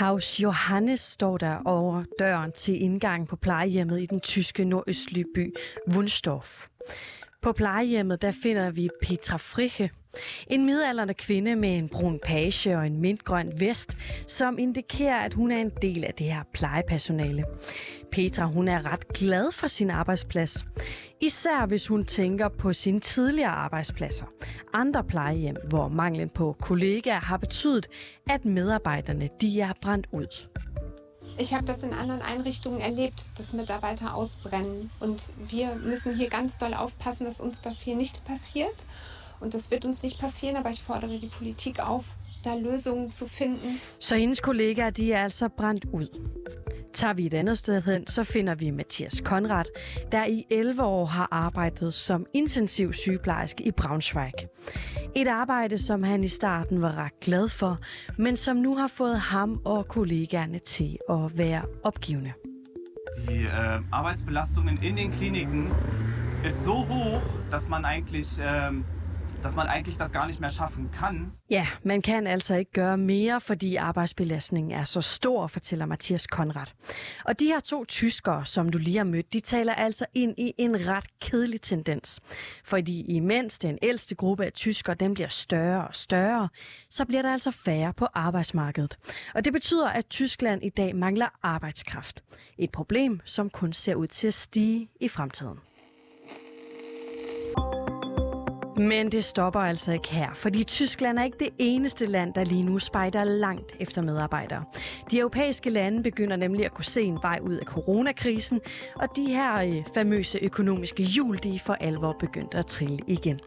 Haus Johannes står der over døren til indgangen på plejehjemmet i den tyske nordøstlige by Wunstorf. På plejehjemmet der finder vi Petra Friche, en midalderne kvinde med en brun page og en mintgrøn vest, som indikerer, at hun er en del af det her plejepersonale. Petra hun er ret glad for sin arbejdsplads. Især hvis hun tænker på sine tidligere arbejdspladser. Andre plejehjem, hvor manglen på kollegaer har betydet, at medarbejderne de er brændt ud. Ich habe das in anderen Einrichtungen erlebt, dass Mitarbeiter ausbrennen. Und wir müssen hier ganz doll aufpassen, dass uns das hier nicht passiert. Und das wird uns nicht passieren, aber ich fordere die Politik auf, da Løsningen zu finden. Så hendes kollegaer, de er altså brændt ud. Tager vi et andet sted hen, så finder vi Mathias Konrad, der i 11 år har arbejdet som intensiv sygeplejerske i Braunschweig. Et arbejde, som han i starten var ret glad for, men som nu har fået ham og kollegaerne til at være opgivende. Die äh, Arbeitsbelastungen in den Kliniken ist so hoch, dass man eigentlich äh, dass man eigentlich das gar nicht mehr schaffen kann. Ja, man kan altså ikke gøre mere, fordi arbejdsbelastningen er så stor, fortæller Mathias Konrad. Og de her to tyskere, som du lige har mødt, de taler altså ind i en ret kedelig tendens. Fordi imens den ældste gruppe af tyskere, den bliver større og større, så bliver der altså færre på arbejdsmarkedet. Og det betyder, at Tyskland i dag mangler arbejdskraft. Et problem, som kun ser ud til at stige i fremtiden. Men det stopper altså ikke her, fordi Tyskland er ikke det eneste land, der lige nu spejder langt efter medarbejdere. De europæiske lande begynder nemlig at kunne se en vej ud af coronakrisen, og de her øh, famøse økonomiske hjul, de er for alvor begyndt at trille igen.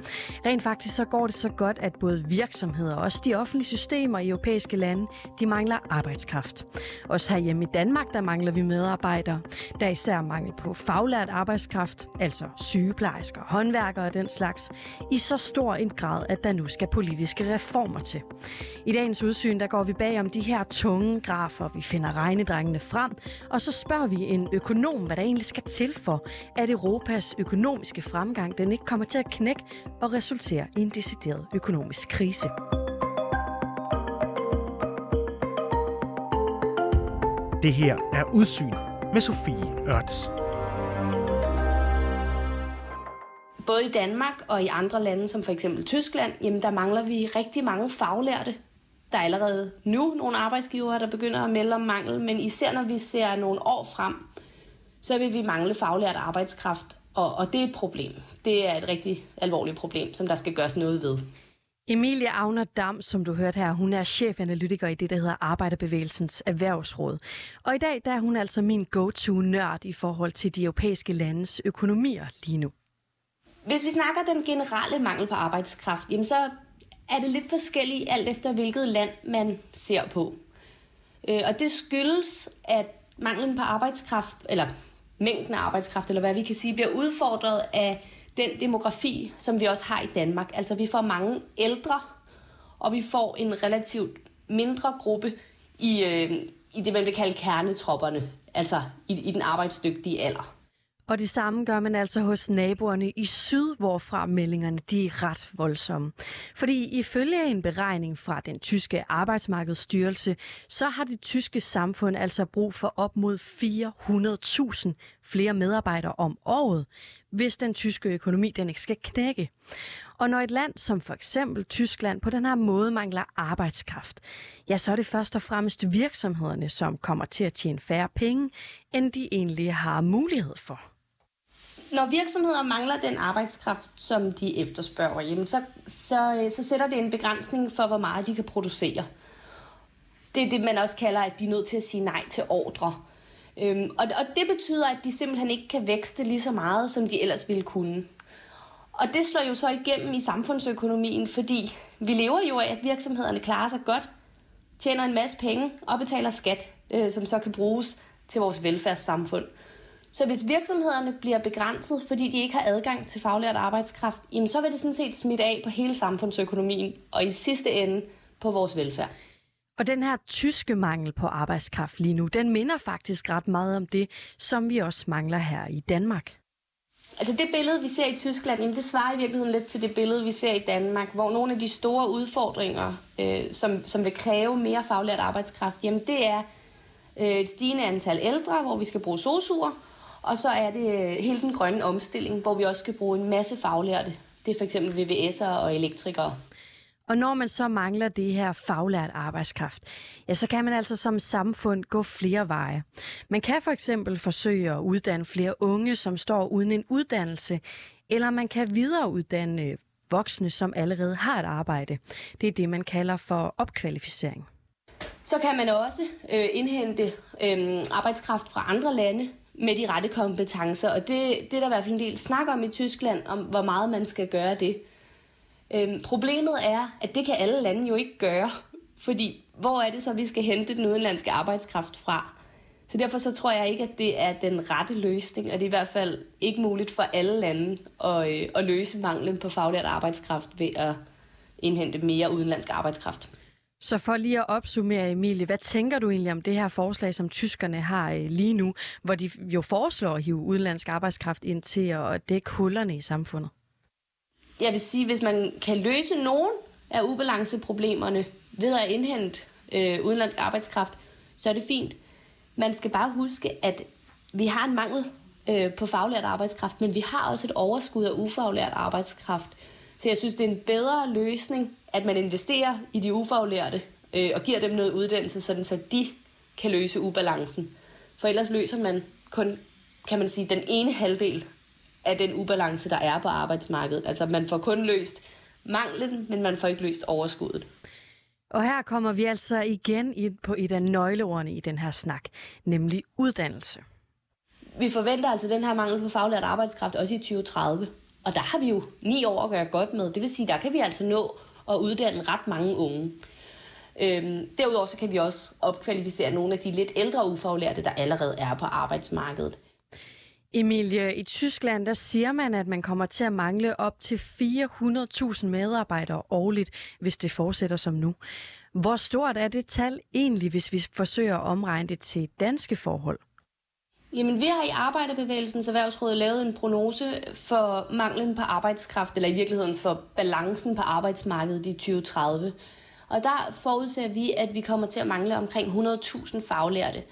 Rent faktisk så går det så godt, at både virksomheder og også de offentlige systemer i europæiske lande, de mangler arbejdskraft. Også herhjemme i Danmark, der mangler vi medarbejdere. Der er især mangel på faglært arbejdskraft, altså sygeplejersker, håndværkere og den slags, i så stor en grad, at der nu skal politiske reformer til. I dagens udsyn, der går vi bag om de her tunge grafer. Vi finder regnedrengene frem, og så spørger vi en økonom, hvad der egentlig skal til for, at Europas økonomiske fremgang den ikke kommer til at knække og resultere i en decideret økonomisk krise. Det her er Udsyn med Sofie Ørts. Både i Danmark og i andre lande, som for eksempel Tyskland, jamen der mangler vi rigtig mange faglærte. Der er allerede nu nogle arbejdsgivere, der begynder at melde om mangel, men især når vi ser nogle år frem, så vil vi mangle faglært arbejdskraft, og, og det er et problem. Det er et rigtig alvorligt problem, som der skal gøres noget ved. Emilie Agner Dam, som du hørte her, hun er chefanalytiker i det, der hedder Arbejderbevægelsens Erhvervsråd. Og i dag der er hun altså min go-to-nørd i forhold til de europæiske landes økonomier lige nu. Hvis vi snakker den generelle mangel på arbejdskraft, jamen så er det lidt forskelligt alt efter hvilket land man ser på. Øh, og det skyldes, at manglen på arbejdskraft, eller mængden af arbejdskraft, eller hvad vi kan sige, bliver udfordret af den demografi, som vi også har i Danmark. Altså vi får mange ældre, og vi får en relativt mindre gruppe i, øh, i det, man vil kalde kernetropperne, altså i, i den arbejdsdygtige alder. Og det samme gør man altså hos naboerne i syd, hvorfra meldingerne de er ret voldsomme. Fordi ifølge en beregning fra den tyske arbejdsmarkedsstyrelse, så har det tyske samfund altså brug for op mod 400.000 flere medarbejdere om året, hvis den tyske økonomi den ikke skal knække. Og når et land som for eksempel Tyskland på den her måde mangler arbejdskraft, ja, så er det først og fremmest virksomhederne, som kommer til at tjene færre penge, end de egentlig har mulighed for når virksomheder mangler den arbejdskraft, som de efterspørger, jamen så, så, øh, så sætter det en begrænsning for, hvor meget de kan producere. Det er det, man også kalder, at de er nødt til at sige nej til ordre. Øhm, og, og det betyder, at de simpelthen ikke kan vækste lige så meget, som de ellers ville kunne. Og det slår jo så igennem i samfundsøkonomien, fordi vi lever jo af, at virksomhederne klarer sig godt, tjener en masse penge og betaler skat, øh, som så kan bruges til vores velfærdssamfund. Så hvis virksomhederne bliver begrænset, fordi de ikke har adgang til faglært arbejdskraft, jamen så vil det sådan set smitte af på hele samfundsøkonomien, og i sidste ende på vores velfærd. Og den her tyske mangel på arbejdskraft lige nu, den minder faktisk ret meget om det, som vi også mangler her i Danmark. Altså det billede, vi ser i Tyskland, jamen det svarer i virkeligheden lidt til det billede, vi ser i Danmark, hvor nogle af de store udfordringer, øh, som, som vil kræve mere faglært arbejdskraft, jamen det er øh, et stigende antal ældre, hvor vi skal bruge sosuer, og så er det øh, hele den grønne omstilling, hvor vi også skal bruge en masse faglærte. Det er for eksempel VVS'ere og elektrikere. Og når man så mangler det her faglært arbejdskraft, ja, så kan man altså som samfund gå flere veje. Man kan for eksempel forsøge at uddanne flere unge, som står uden en uddannelse, eller man kan videreuddanne voksne, som allerede har et arbejde. Det er det, man kalder for opkvalificering. Så kan man også øh, indhente øh, arbejdskraft fra andre lande med de rette kompetencer, og det, det er der i hvert fald en del snak om i Tyskland, om hvor meget man skal gøre det. Øhm, problemet er, at det kan alle lande jo ikke gøre, fordi hvor er det så, vi skal hente den udenlandske arbejdskraft fra? Så derfor så tror jeg ikke, at det er den rette løsning, og det er i hvert fald ikke muligt for alle lande at, øh, at løse manglen på faglært arbejdskraft ved at indhente mere udenlandsk arbejdskraft. Så for lige at opsummere, Emilie, hvad tænker du egentlig om det her forslag, som tyskerne har øh, lige nu, hvor de jo foreslår at hive udenlandsk arbejdskraft ind til at dække hullerne i samfundet? jeg vil sige, hvis man kan løse nogen af ubalanceproblemerne ved at indhente øh, udenlandsk arbejdskraft, så er det fint. Man skal bare huske, at vi har en mangel øh, på faglært arbejdskraft, men vi har også et overskud af ufaglært arbejdskraft. Så jeg synes, det er en bedre løsning, at man investerer i de ufaglærte øh, og giver dem noget uddannelse, sådan så de kan løse ubalancen. For ellers løser man kun, kan man sige, den ene halvdel af den ubalance, der er på arbejdsmarkedet. Altså man får kun løst manglen, men man får ikke løst overskuddet. Og her kommer vi altså igen ind på et af nøgleordene i den her snak, nemlig uddannelse. Vi forventer altså den her mangel på faglært arbejdskraft også i 2030. Og der har vi jo ni år at gøre godt med. Det vil sige, der kan vi altså nå at uddanne ret mange unge. Øhm, derudover så kan vi også opkvalificere nogle af de lidt ældre ufaglærte, der allerede er på arbejdsmarkedet. Emilie, i Tyskland der siger man, at man kommer til at mangle op til 400.000 medarbejdere årligt, hvis det fortsætter som nu. Hvor stort er det tal egentlig, hvis vi forsøger at omregne det til danske forhold? Jamen, vi har i Arbejderbevægelsens Erhvervsråd lavet en prognose for manglen på arbejdskraft, eller i virkeligheden for balancen på arbejdsmarkedet i 2030. Og der forudser vi, at vi kommer til at mangle omkring 100.000 faglærte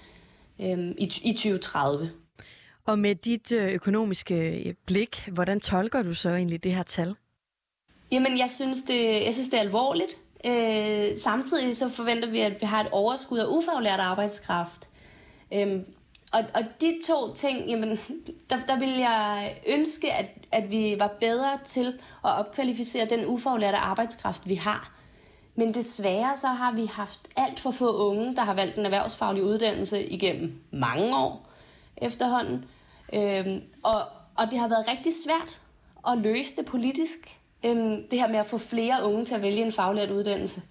øhm, i, i 2030. Og med dit øh, økonomiske øh, blik, hvordan tolker du så egentlig det her tal? Jamen, jeg synes, det, jeg synes, det er alvorligt. Øh, samtidig så forventer vi, at vi har et overskud af ufaglært arbejdskraft. Øh, og, og de to ting, jamen, der, der vil jeg ønske, at, at vi var bedre til at opkvalificere den ufaglærte arbejdskraft, vi har. Men desværre så har vi haft alt for få unge, der har valgt en erhvervsfaglig uddannelse igennem mange år efterhånden. Øhm, og, og det har været rigtig svært at løse det politisk. Øhm, det her med at få flere unge til at vælge en faglært uddannelse.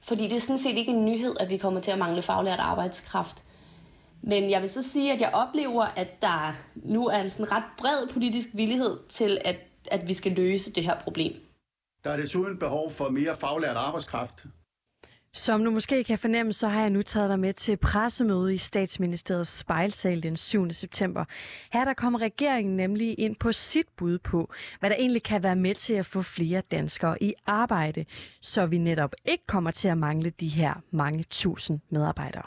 Fordi det er sådan set ikke en nyhed, at vi kommer til at mangle faglært arbejdskraft. Men jeg vil så sige, at jeg oplever, at der nu er en sådan ret bred politisk villighed til, at, at vi skal løse det her problem. Der er desuden behov for mere faglært arbejdskraft, som du måske kan fornemme, så har jeg nu taget dig med til pressemøde i statsministeriets spejlsal den 7. september. Her der kommer regeringen nemlig ind på sit bud på, hvad der egentlig kan være med til at få flere danskere i arbejde, så vi netop ikke kommer til at mangle de her mange tusind medarbejdere.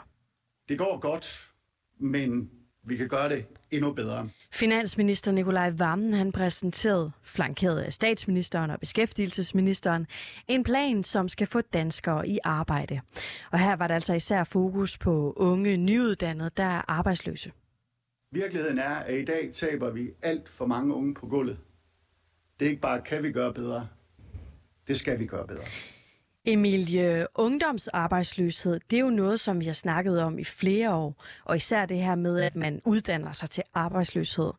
Det går godt, men vi kan gøre det endnu bedre. Finansminister Nikolaj Vammen han præsenterede, flankeret af statsministeren og beskæftigelsesministeren, en plan, som skal få danskere i arbejde. Og her var der altså især fokus på unge nyuddannede, der er arbejdsløse. Virkeligheden er, at i dag taber vi alt for mange unge på gulvet. Det er ikke bare, kan vi gøre bedre. Det skal vi gøre bedre. Emilie, ungdomsarbejdsløshed, det er jo noget, som vi har snakket om i flere år, og især det her med, at man uddanner sig til arbejdsløshed.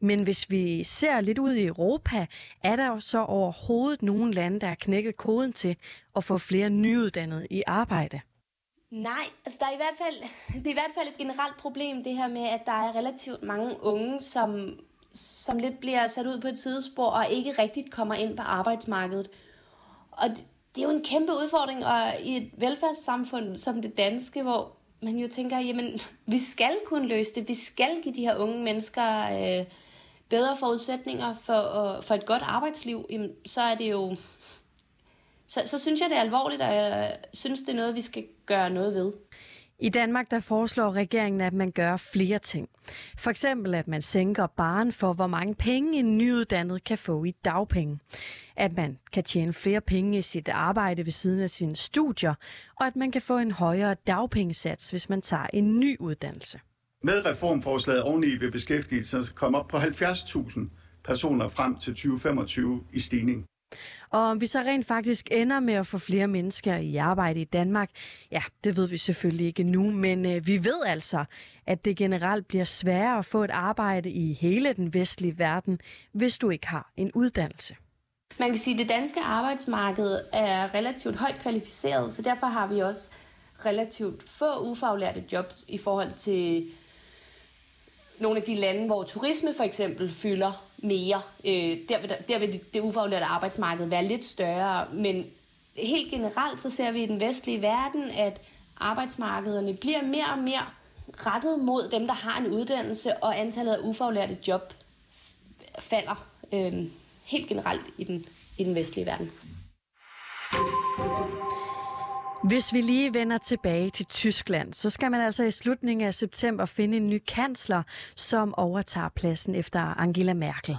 Men hvis vi ser lidt ud i Europa, er der jo så overhovedet nogle lande, der har knækket koden til at få flere nyuddannede i arbejde? Nej, altså der er i hvert fald, det er i hvert fald et generelt problem, det her med, at der er relativt mange unge, som, som lidt bliver sat ud på et sidespor og ikke rigtigt kommer ind på arbejdsmarkedet. Og det er jo en kæmpe udfordring, og i et velfærdssamfund som det danske, hvor man jo tænker, jamen, vi skal kunne løse det. Vi skal give de her unge mennesker øh, bedre forudsætninger for, øh, for et godt arbejdsliv, jamen, så er det jo... Så, så synes jeg, det er alvorligt, og jeg synes, det er noget, vi skal gøre noget ved. I Danmark der foreslår regeringen, at man gør flere ting. For eksempel, at man sænker baren for, hvor mange penge en nyuddannet kan få i dagpenge. At man kan tjene flere penge i sit arbejde ved siden af sine studier. Og at man kan få en højere dagpengesats, hvis man tager en ny uddannelse. Med reformforslaget oveni vil beskæftigelsen komme op på 70.000 personer frem til 2025 i stigning. Og om vi så rent faktisk ender med at få flere mennesker i arbejde i Danmark, ja, det ved vi selvfølgelig ikke nu, men øh, vi ved altså, at det generelt bliver sværere at få et arbejde i hele den vestlige verden, hvis du ikke har en uddannelse. Man kan sige, at det danske arbejdsmarked er relativt højt kvalificeret, så derfor har vi også relativt få ufaglærte jobs i forhold til nogle af de lande, hvor turisme for eksempel fylder mere. Øh, der, vil, der vil det, ufaglærte arbejdsmarked være lidt større, men helt generelt så ser vi i den vestlige verden, at arbejdsmarkederne bliver mere og mere rettet mod dem, der har en uddannelse, og antallet af ufaglærte job falder øh, helt generelt i den, i den vestlige verden. Hvis vi lige vender tilbage til Tyskland, så skal man altså i slutningen af september finde en ny kansler, som overtager pladsen efter Angela Merkel.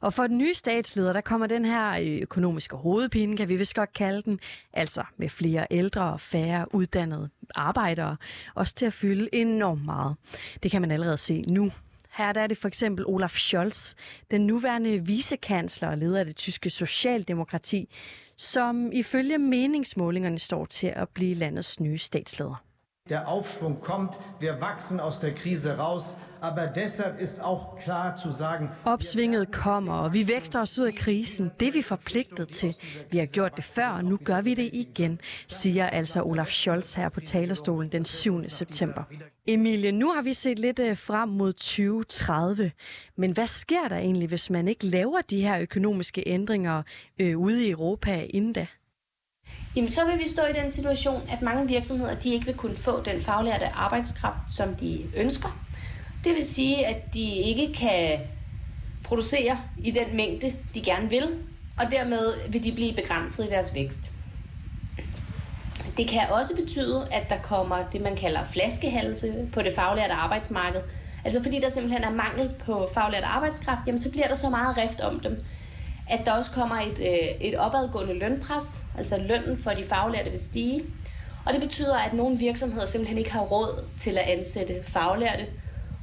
Og for den nye statsleder, der kommer den her øh, økonomiske hovedpine, kan vi vist godt kalde den, altså med flere ældre og færre uddannede arbejdere, også til at fylde enormt meget. Det kan man allerede se nu. Her der er det for eksempel Olaf Scholz, den nuværende vicekansler og leder af det tyske socialdemokrati, som ifølge meningsmålingerne står til at blive landets nye statsleder. Der Aufschwung kommt, wir wachsen aus der Krise raus, aber deshalb ist auch klar zu sagen... Opsvinget kommer, og vi vækster os ud af krisen. Det er vi forpligtet til. Vi har gjort det før, og nu gør vi det igen, siger altså Olaf Scholz her på talerstolen den 7. september. Emilie, nu har vi set lidt øh, frem mod 2030, men hvad sker der egentlig, hvis man ikke laver de her økonomiske ændringer øh, ude i Europa inden da? Jamen, så vil vi stå i den situation, at mange virksomheder de ikke vil kunne få den faglærte arbejdskraft, som de ønsker. Det vil sige, at de ikke kan producere i den mængde, de gerne vil, og dermed vil de blive begrænset i deres vækst. Det kan også betyde, at der kommer det, man kalder flaskehalse på det faglærte arbejdsmarked. Altså fordi der simpelthen er mangel på faglært arbejdskraft, jamen så bliver der så meget rift om dem, at der også kommer et, øh, et opadgående lønpres, altså lønnen for de faglærte vil stige. Og det betyder, at nogle virksomheder simpelthen ikke har råd til at ansætte faglærte,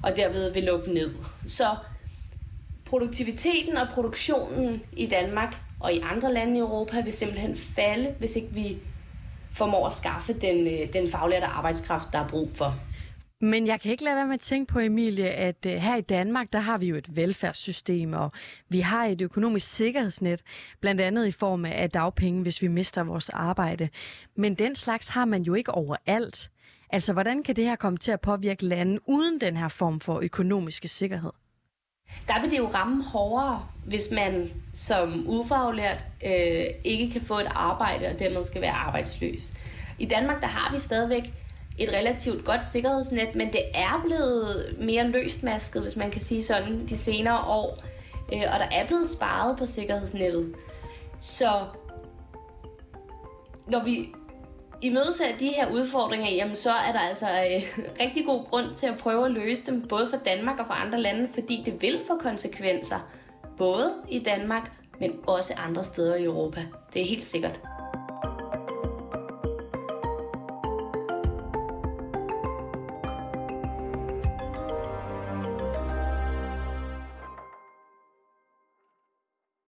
og derved vil lukke ned. Så produktiviteten og produktionen i Danmark og i andre lande i Europa vil simpelthen falde, hvis ikke vi formår at skaffe den, øh, den faglærte arbejdskraft, der er brug for. Men jeg kan ikke lade være med at tænke på, Emilie, at øh, her i Danmark, der har vi jo et velfærdssystem, og vi har et økonomisk sikkerhedsnet, blandt andet i form af dagpenge, hvis vi mister vores arbejde. Men den slags har man jo ikke overalt. Altså, hvordan kan det her komme til at påvirke lande uden den her form for økonomiske sikkerhed? Der vil det jo ramme hårdere, hvis man som ufaglært øh, ikke kan få et arbejde og dermed skal være arbejdsløs. I Danmark der har vi stadigvæk et relativt godt sikkerhedsnet, men det er blevet mere løstmasket, hvis man kan sige sådan, de senere år. Øh, og der er blevet sparet på sikkerhedsnettet. Så når vi i mødes af de her udfordringer, jamen så er der altså øh, rigtig god grund til at prøve at løse dem, både for Danmark og for andre lande, fordi det vil få konsekvenser, både i Danmark, men også andre steder i Europa. Det er helt sikkert.